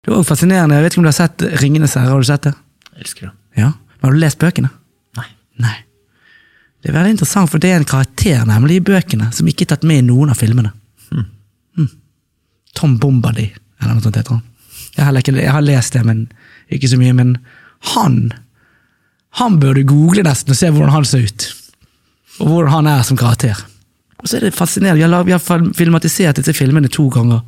Det er også fascinerende, jeg vet ikke om du har sett Ringenes herre, har du sett det? Jeg elsker det. Ja. Men har du lest bøkene? Nei. Nei. Det er veldig interessant, for det er en karakter nemlig i bøkene som ikke er tatt med i noen av filmene. Mm. Tom Bombadil, eller noe sånt heter han. Jeg har, ikke, jeg har lest det, men ikke så mye. Men han han bør du google nesten og se hvordan han ser ut. Og hvordan han er som karakter. Og så er det fascinerende, Vi har, vi har filmatisert disse filmene to ganger.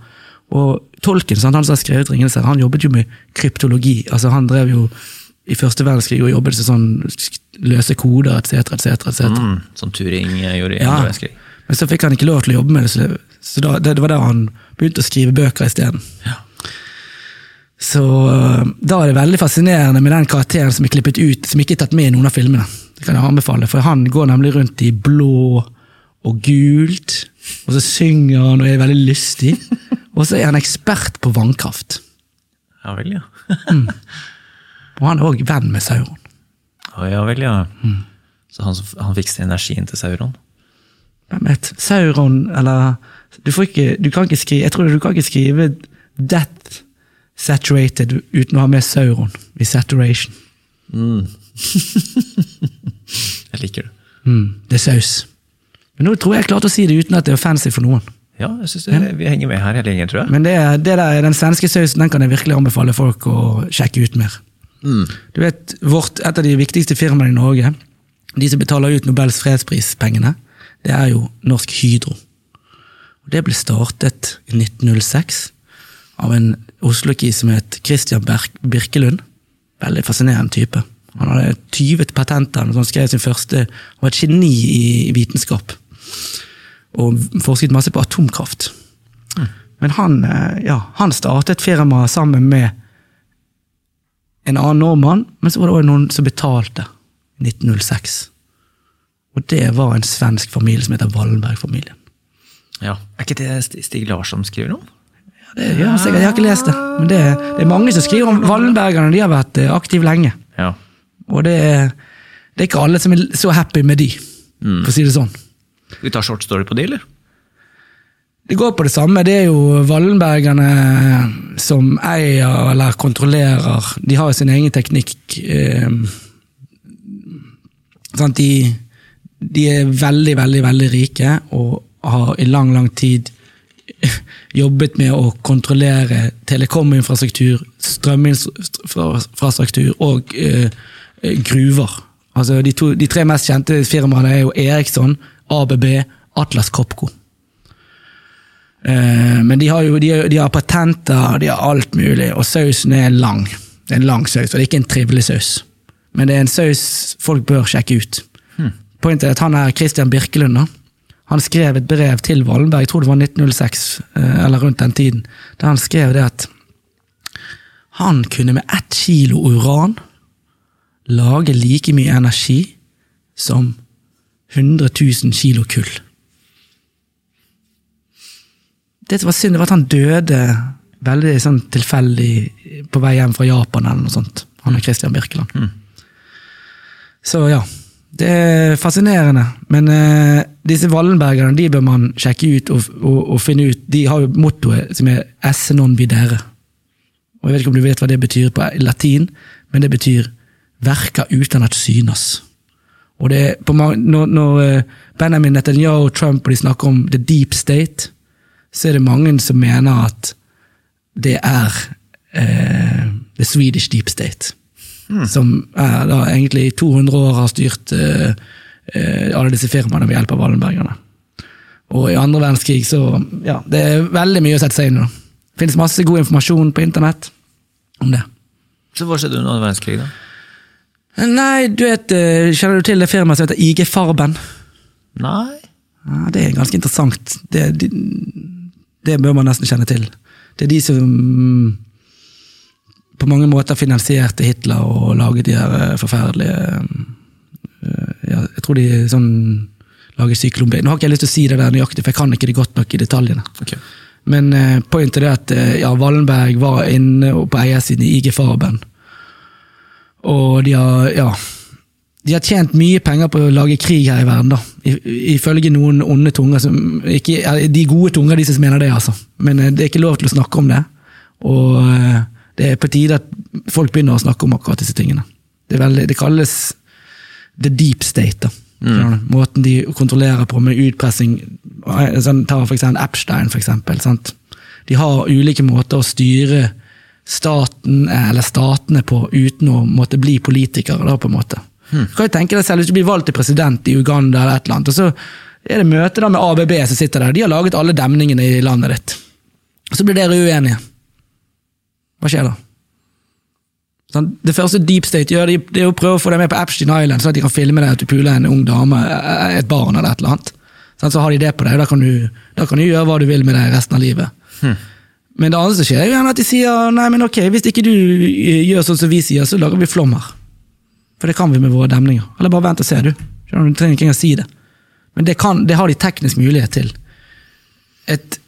Og Tolken, sant, han som har skrevet Ringenes herre, han jobbet jo med kryptologi. altså Han drev jo i første verdenskrig og jobbet med sånn løse koder etc. etc. etc. Mm, som Turing eh, gjorde i Ja. andre verdenskrig. Men så fikk han ikke lov til å jobbe med det, så, det, så da, det, det var der han begynte å skrive bøker isteden. Ja. Så øh, da er det veldig fascinerende med den karakteren som er klippet ut, som ikke er tatt med i noen av filmene. Det kan jeg anbefale, for han går nemlig rundt i blå og gult, og så synger han og er veldig lystig. Og så er han ekspert på vannkraft. Ja vel, ja. Og han er òg venn med Sauron. Å, ja vel, ja. Så han, han fikser energien til Sauron? Hvem vet? Sauron, eller du, får ikke, du kan ikke skrive Jeg tror du kan ikke skrive Death Saturated uten å ha med Sauron i Saturation. Mm. jeg liker det. Mm, det er saus. Men nå tror jeg jeg klarte å si det uten at det er offensive for noen. Ja, jeg synes det, vi henger med her hele gjengen, tror jeg. Men det, det der, den svenske sausen den kan jeg virkelig anbefale folk å sjekke ut mer. Mm. Du vet, vårt, Et av de viktigste firmaene i Norge, de som betaler ut Nobels fredsprispengene, det er jo Norsk Hydro. Og Det ble startet i 1906 av en Oslo-kis som het Christian Berk Birkelund. Veldig fascinerende type. Han hadde 20 patenter, han skrev sin første Han var et geni i, i vitenskap. Og forsket masse på atomkraft. Men han, eh, ja, han startet firmaet sammen med en annen nordmann, men så var det også noen som betalte i 1906. Og det var en svensk familie som heter Wallenberg-familien. Ja. Er ikke det St- Stig Larsson skriver om? Ja, det gjør han sikkert, Jeg har ikke lest det, men det, det er mange som skriver om Wallenbergerne. De har vært eh, aktive lenge. Ja. Og det, det er ikke alle som er så happy med de, for å si det sånn. Vi ta short story på de, eller? Det går på det samme. Det er jo Wallenbergerne som eier eller kontrollerer. De har jo sin egen teknikk. Eh? De, de er veldig, veldig, veldig rike og har i lang, lang tid jobbet med å kontrollere telekominfrastruktur, strøminfrastruktur og eh, gruver. Altså de, to, de tre mest kjente firmaene er jo Eriksson, ABB, Atlas Copco. Eh, men de har jo de, har- de har patenter, de har alt mulig, og sausen er lang. Det er en lang saus, og det er ikke en trivelig saus. Men det er en saus folk bør sjekke ut. Pointet er at han er Christian Birkelund. da. Han skrev et brev til Wallenberg, jeg tror det var 1906, eh, eller rundt den tiden, der han skrev det at han kunne med ett kilo uran lage like mye energi som 100 000 kilo kull. Det som var synd, det var at han døde veldig sånn tilfeldig på vei hjem fra Japan eller noe sånt. Han er Christian Birkeland. Så ja, det er fascinerende. Men uh, disse Wallenbergerne de bør man sjekke ut og, og, og finne ut. De har jo mottoet som er 'esse non videre'. Og Jeg vet ikke om du vet hva det betyr på latin, men det betyr 'verka uten at synas'. Og det er på mange, når, når eh, Benjamin Netanyahu og Trump de snakker om the deep state, så er det mange som mener at det er eh, the Swedish deep state. Som er da egentlig i 200 år har styrt eh, eh, alle disse firmaene ved hjelp av Wallenbergerne. Og i andre verdenskrig så Ja, det er veldig mye å sette seg inn i. Det finnes masse god informasjon på internett om det. Så hva skjedde under andre verdenskrig, da? Nei, du vet, eh, kjenner du til det firmaet som heter IG Farben? Nei. Ja, det er ganske interessant. Det, det, det bør man nesten kjenne til. Det er de som mm, på mange måter finansierte Hitler og laget de her eh, forferdelige eh, ja, Jeg tror de sånn lager syklon B. Nå har ikke jeg lyst til å si det der nøyaktig, for jeg kan ikke det godt nok i detaljene. Okay. Men pointet er at ja, Wallenberg var inne på eiersiden i IG Farben. Og de har, ja, de har tjent mye penger på å lage krig her i verden, da. Ifølge noen onde tunger som ikke, De gode tunger, de som mener det, altså. Men eh, det er ikke lov til å snakke om det. Og det er på tide at folk begynner å snakke om akkurat disse tingene. Det, veldig, det kalles the deep state. da. Mm. Måten de kontrollerer på med utpressing. Sånn, ta for eksempel Epstein, for eksempel. Sant? De har ulike måter å styre staten eller statene på uten å måtte bli politikere. da på en måte. Du kan jo tenke deg selv Hvis du blir valgt til president i Uganda, eller et eller annet, og så er det møte da med ABB som sitter der. De har laget alle demningene i landet ditt. Så blir dere uenige. Hva skjer da? Sånn, det første Deep State gjør, det er å prøve å få deg med på Epstein Island, sånn at de kan filme deg at du puler en ung dame, eh, et barn eller et eller annet. Sånn, så har de det på deg, da kan, du, da kan du gjøre hva du vil med deg resten av livet. Men det andre som skjer, er jo at de sier nei, men ok, hvis ikke du eh, gjør sånn som vi sier, så lager vi flom her. For det kan vi med våre demninger. Eller bare vent og se, du. Du trenger ikke engang si det. Men det, kan, det har de teknisk mulighet til. Et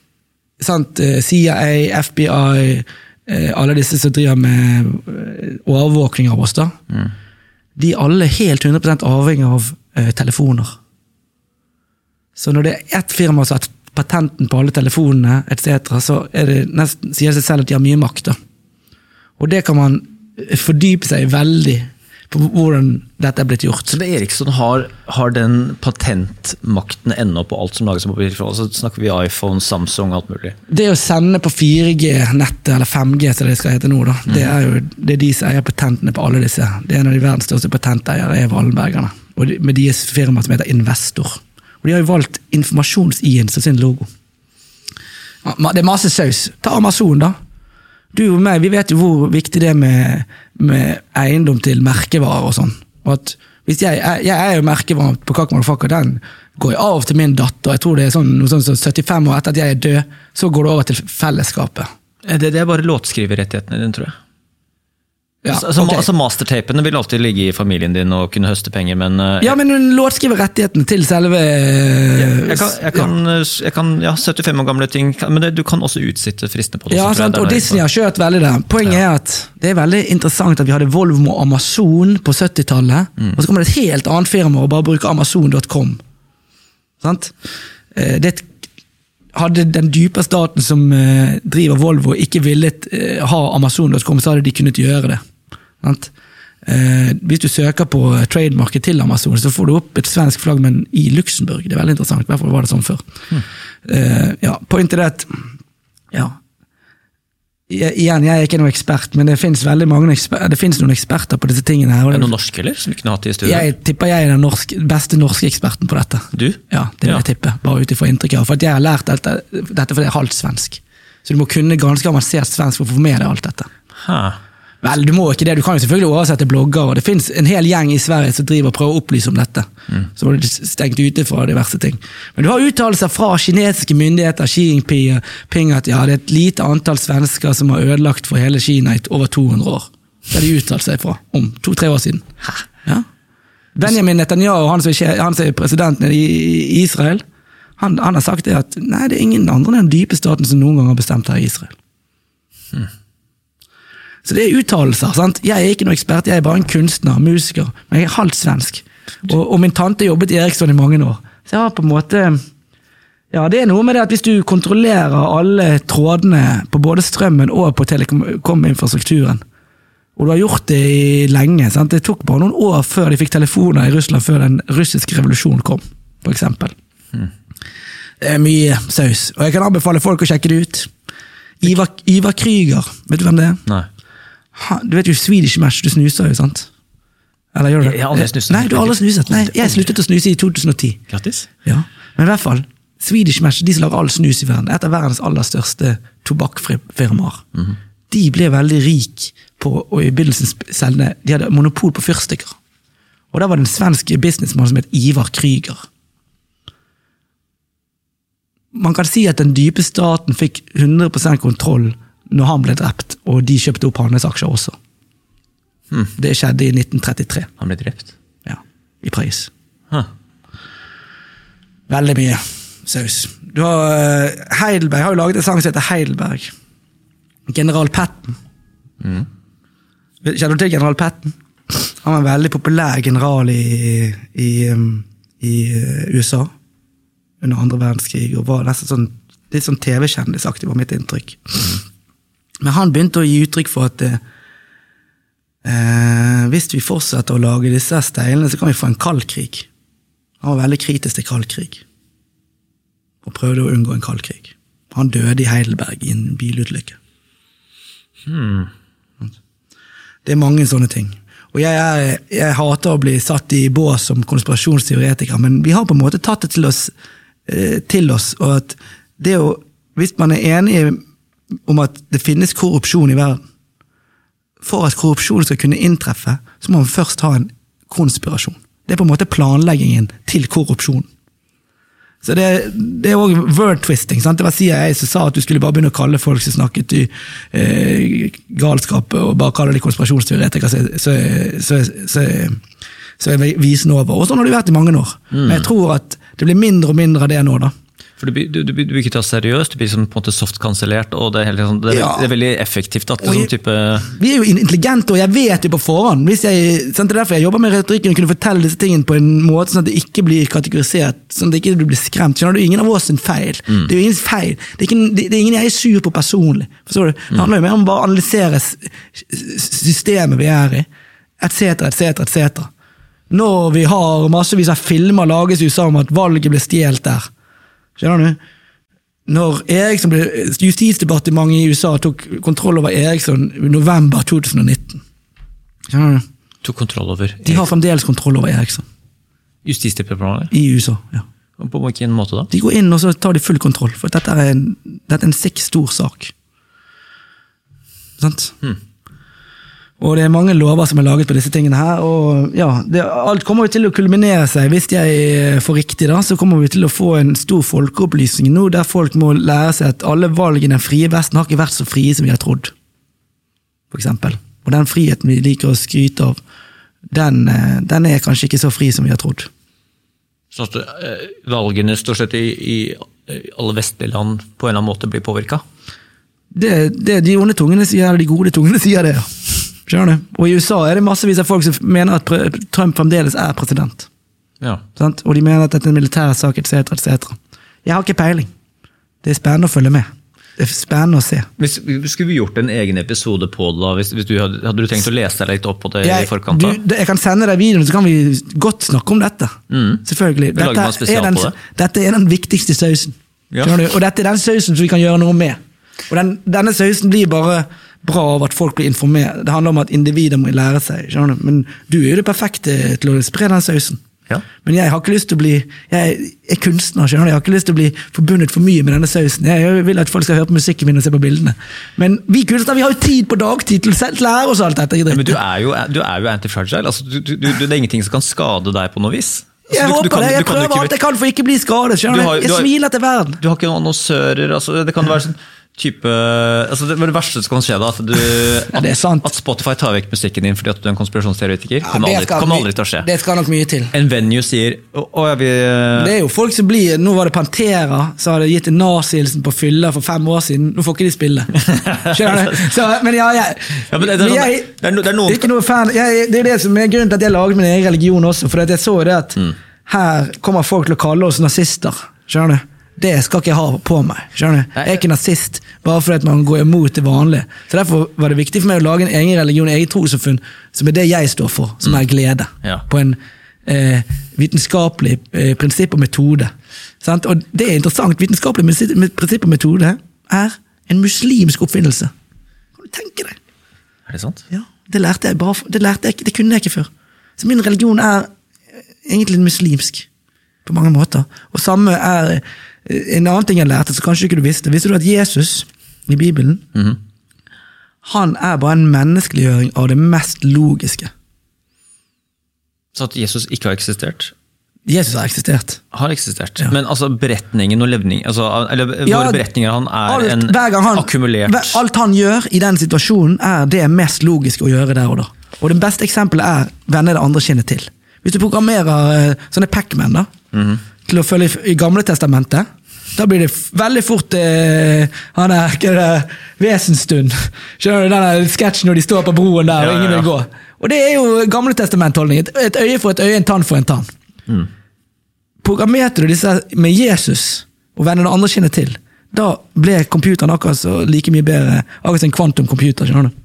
sant, eh, CIA, FBI, eh, alle disse som driver med overvåkning av oss, da. De er alle helt 100% avhengig av telefoner. Så når det er ett firma som har patenten på alle telefonene, etc., så det nesten, sier det seg selv at de har mye makt. da. Og det kan man eh, fordype seg veldig på hvordan dette er blitt gjort. Så det Eriksson har, har den patentmakten ennå på alt som lages på mobiltelefon? Så snakker vi iPhone, Samsung, alt mulig. Det å sende på 4G-nettet, eller 5G som det skal hete nå, da, det er jo det er de som eier patentene på alle disse. Det er En av de verdens største patenteiere er Wallenbergerne. Og de, med deres firma som heter Investor. Og De har jo valgt informasjons-i-en som sin logo. Det er masse saus. Ta Amazon, da. Du og meg, vi vet jo hvor viktig det er med, med eiendom til merkevarer og sånn. Og at hvis jeg, jeg, jeg er jo merkevare på Kak Motherfucker, den går jo av til min datter. Jeg tror det er sånn, sånn som 75 år etter at jeg er død, så går det over til fellesskapet. Eh, Det, det er bare låtskriverrettighetene dine, tror jeg. Ja, altså, okay. altså Mastertapene vil alltid ligge i familien din og kunne høste penger, men uh, ja, men hun låtskriver rettighetene til selve jeg kan, jeg kan, jeg kan ja, 75 år gamle ting, men det, du kan også utsitte fristene på det. Ja, så sant? og. Disney har kjørt veldig det. Poenget er at det er veldig interessant at vi hadde Volvo og Amazon på 70-tallet, Mm. og så kommer det et helt annet firma og bare bruker amazon.com. Sant? Eh, Det hadde den dype staten som eh, driver Volvo ikke villet eh, ha amazon.com, så hadde de kunnet gjøre det. Eh, hvis du søker på trademarket til Amazon, så får du opp et svensk flagg, men i Luxembourg. Det er veldig interessant. I hvert fall var det sånn før. Eh, ja, Pointet er at ja, igjen, jeg er ikke noen ekspert, men det eksper noen eksperter på disse tingene. her. Er det noen norske, eller? Som vi kunne hatt i studio? jeg tipper jeg er den norsk, beste norske eksperten på dette. Du? Ja, det vil Ja. jeg tippe, bare ut ifra av. For jeg har lært dette, dette fordi jeg er halvt svensk. Så du må kunne ganske avansert svensk for å få med deg alt dette. Hæ. Vel, du må ikke det. Du kan jo selvfølgelig oversette blogger, og det finnes en hel gjeng i Sverige som driver og prøver å opplyse om dette. Så var det stengt ute fra diverse ting. Men du har uttalelser fra kinesiske myndigheter, Xi Jinping, at ja, det er et lite antall svensker som har ødelagt for hele Kina i over 200 år. Det har de uttalt seg fra om to-tre år siden. Ja. Benjamin Netanyahu, han som er, han som er presidenten i Israel, han, han har sagt det at nei, det er ingen andre enn den dype staten som noen gang har bestemt her i Israel. Så det er uttalelser. sant? Jeg er ikke noen ekspert, jeg er bare en kunstner, musiker, men jeg er halvt svensk. Og, og min tante jobbet i Eriksson i mange år. Så jeg har på en måte Ja, det er noe med det at hvis du kontrollerer alle trådene på både strømmen og på telekom-infrastrukturen, og du har gjort det i lenge sant? Det tok bare noen år før de fikk telefoner i Russland, før den russiske revolusjonen kom, for eksempel. Det er mye saus, og jeg kan anbefale folk å sjekke det ut. Ivar, Ivar Krüger, vet du hvem det er? Nei. Du vet jo Swedish Match, du snuser jo, sant? Eller gjør du det? Jeg har aldri snuset. Nei, du har aldri snuset. Nei, jeg sluttet å snuse i 2010. Grattis. Ja, Men i hvert fall, Swedish Match, de som lager all snus i verden, et av verdens aller største tobakkfirmaer. De ble veldig rik på å i begynnelsen selge De hadde monopol på fyrstikker. Og da var det en svensk businessmann som het Ivar Krüger. Man kan si at den dype staten fikk 100% kontroll når han ble drept, og de kjøpte opp hans aksjer også. Det skjedde i 1933, Han ble drept. ja, i Paris. Huh. Veldig mye saus. Du har eh, Heidelberg har jo laget en sang som heter Heidelberg. General Patten. Kjenner du til general Patten? Han var en veldig populær general i, i, um, i eh, USA under andre verdenskrig. og var nesten sånn, Litt sånn TV-kjendisaktig, var mitt inntrykk. Men han begynte å gi uttrykk for at eh, eh, hvis vi fortsetter å lage disse steilene, så kan vi få en kald krig. Han var veldig kritisk til kald krig, og prøvde å unngå en kald krig. Han døde i Heidelberg i en bilulykke. Det er mange sånne ting. Og jeg, er, jeg hater å bli satt i bås som konspirasjonsteoretiker, men vi har på en måte tatt det til oss, eh, til oss og at det å, hvis man er enig om at det finnes korrupsjon i verden, for at korrupsjon skal kunne inntreffe, så må man først ha en konspirasjon. Det er på en måte planleggingen til korrupsjon. Så det, det er òg word twisting. sant? Det var CIA som sa at du skulle bare begynne å kalle folk som snakket i eh, galskap, og bare kalle de konspirasjonsteoretikere, så, så, så, så, så er visen over. Og sånn har det vært i mange år. Men jeg tror at det blir mindre og mindre av det nå. da. For du, du, du, du blir ikke tatt seriøst, du blir sånn, på en måte soft-kansellert, og det er, helt, sånn, det, er, Ja. det er veldig effektivt at sånn type Vi er jo intelligente, og jeg vet jo på forhånd. Hvis jeg, sant, det er derfor jeg jobber med retorikken og kunne fortelle disse tingene på en måte sånn at det ikke blir kategorisert, sånn at det ikke blir skremt. Skjønner du? Ingen av oss sin feil. Det er jo ingen feil. Det er, ikke, det, det er ingen jeg er sur på personlig. Forstår du? Det handler jo mer om bare å analysere systemet vi er i, etc., etc., etc. Når vi har massevis av filmer lages i USA om at valget ble stjålet der. Skjønner du? Når Eriksson ble, Justisdepartementet i USA tok kontroll over Eriksson i november 2019. Skjønner du? tok kontroll over Eriksson. De har fremdeles kontroll over Eriksson Justisdepartementet. i USA. ja. På hvilken måte da? De går inn og så tar de full kontroll, for dette er en, dette er en sikk stor sak. Sant? Og det er mange lover som er laget på disse tingene her, og ja, det, alt kommer jo til å kulminere seg. Hvis jeg får riktig, da, så kommer vi til å få en stor folkeopplysning nå, der folk må lære seg at alle valg i den frie Vesten har ikke vært så frie som vi har trodd. For eksempel. Og den friheten vi liker å skryte av, den, eh, den er kanskje ikke så fri som vi har trodd. Sånn at eh, valgene stort sett i, i alle vestlige land på en eller annen måte blir påvirka? Det, det de onde tungene sier, eller de gode tungene sier det, ja. Skjønner du? Og i USA er det massevis av folk som mener at Trump fremdeles er president. Ja. Og de mener at dette er en militær sak, etc., etc. Jeg har ikke peiling. Det er spennende å følge med. Det er spennende å se. Hvis, skulle vi gjort en egen episode på det? da? Hvis, hvis du hadde, hadde du tenkt å lese deg litt opp på det Jeg, i forkant? da? Du, jeg kan sende deg videoen, så kan vi godt snakke om dette. Selvfølgelig. Bare en spesial er den, det. dette er den viktigste sausen. Ja. Og dette er den sausen som vi kan gjøre noe med. Og den, denne sausen blir bare bra av at folk blir informert. Det handler om at individer må lære seg. skjønner du? Men du er jo det perfekte til å spre den sausen. Ja. Men jeg har ikke lyst til å bli Jeg er kunstner, skjønner du. Jeg har ikke lyst til å bli forbundet for mye med denne sausen. Jeg vil at folk skal høre på musikken min og se på bildene. Men vi kunstnere vi har jo tid på dagtid til å lære oss alt dette. Men du er jo, du er jo antifragile. Altså, du, du, det er ingenting som kan skade deg på noe vis. Altså, Jeg håper kan- det. Jeg prøver ikke- alt jeg kan for ikke bli skadet. skjønner Du har- Jeg smiler til verden. Du har ikke noen annonsører. Altså, det kan være sånn type altså det, det verste som kan skje, da, at, du, sant. at Spotify tar vekk musikken din fordi at du er en konspirasjonsteoretiker. Ja, kommer aldri, kommer aldri til å skje. Det skal nok mye til. En venue sier å, å, vi, Det er jo folk som blir Nå var det Pantera som hadde gitt en nazihilsen på fylla for fem år siden. Nå får ikke de spille. Skjønner du? Så, men ja, jeg, Ja, men det er jeg, det er er noen- ikke noe fan. Jeg, det er det som er grunnen til at jeg laget min egen religion også. For jeg så det at Mm. her kommer folk til å kalle oss nazister. Skjønner du? Det skal ikke jeg ha på meg. skjønner du? Jeg er ikke nazist bare fordi man går imot det vanlige. Så Derfor var det viktig for meg å lage en egen religion, en egen trossamfunn, som er det jeg står for, som er glede. Ja. På en eh, vitenskapelig eh, prinsipp og metode. Sant? Og det er interessant. Vitenskapelig prinsipp og metode er en muslimsk oppfinnelse. Kan du tenke deg? Er det sant? Ja, Det lærte jeg bare, det, lærte jeg, det kunne jeg ikke før. Så min religion er eh, egentlig muslimsk, på mange måter. Og samme er en annen ting jeg lærte, som kanskje ikke du visste. Visste du at Jesus i Bibelen han er bare en menneskeliggjøring av det mest logiske. Så at Jesus ikke har eksistert? Jesus har eksistert. Har eksistert. Men altså beretningen og levning altså, Eller Ja, våre beretninger han er alt, en han, akkumulert hver- Alt han gjør i den situasjonen, er det mest logiske å gjøre der og da. Og det beste eksempelet er vende det andre kinnet til. Hvis du programmerer eh, sånne Pac-Man da, Mhm. Til å følge i- Gamle testamentet, da blir det veldig fort eh, han er hva er det, Vesenstund. Skjønner du den sketsjen når de står på broen der, Ja, og ingen vil gå? Og det er jo Gamle testamentholdning. Et, øye for et øye, en tann for en tann. Mm. Programmerte du disse med Jesus og vennene det andre kinnet til, da ble computeren akkurat så like mye bedre. Akkurat som en kvantumcomputer. skjønner du?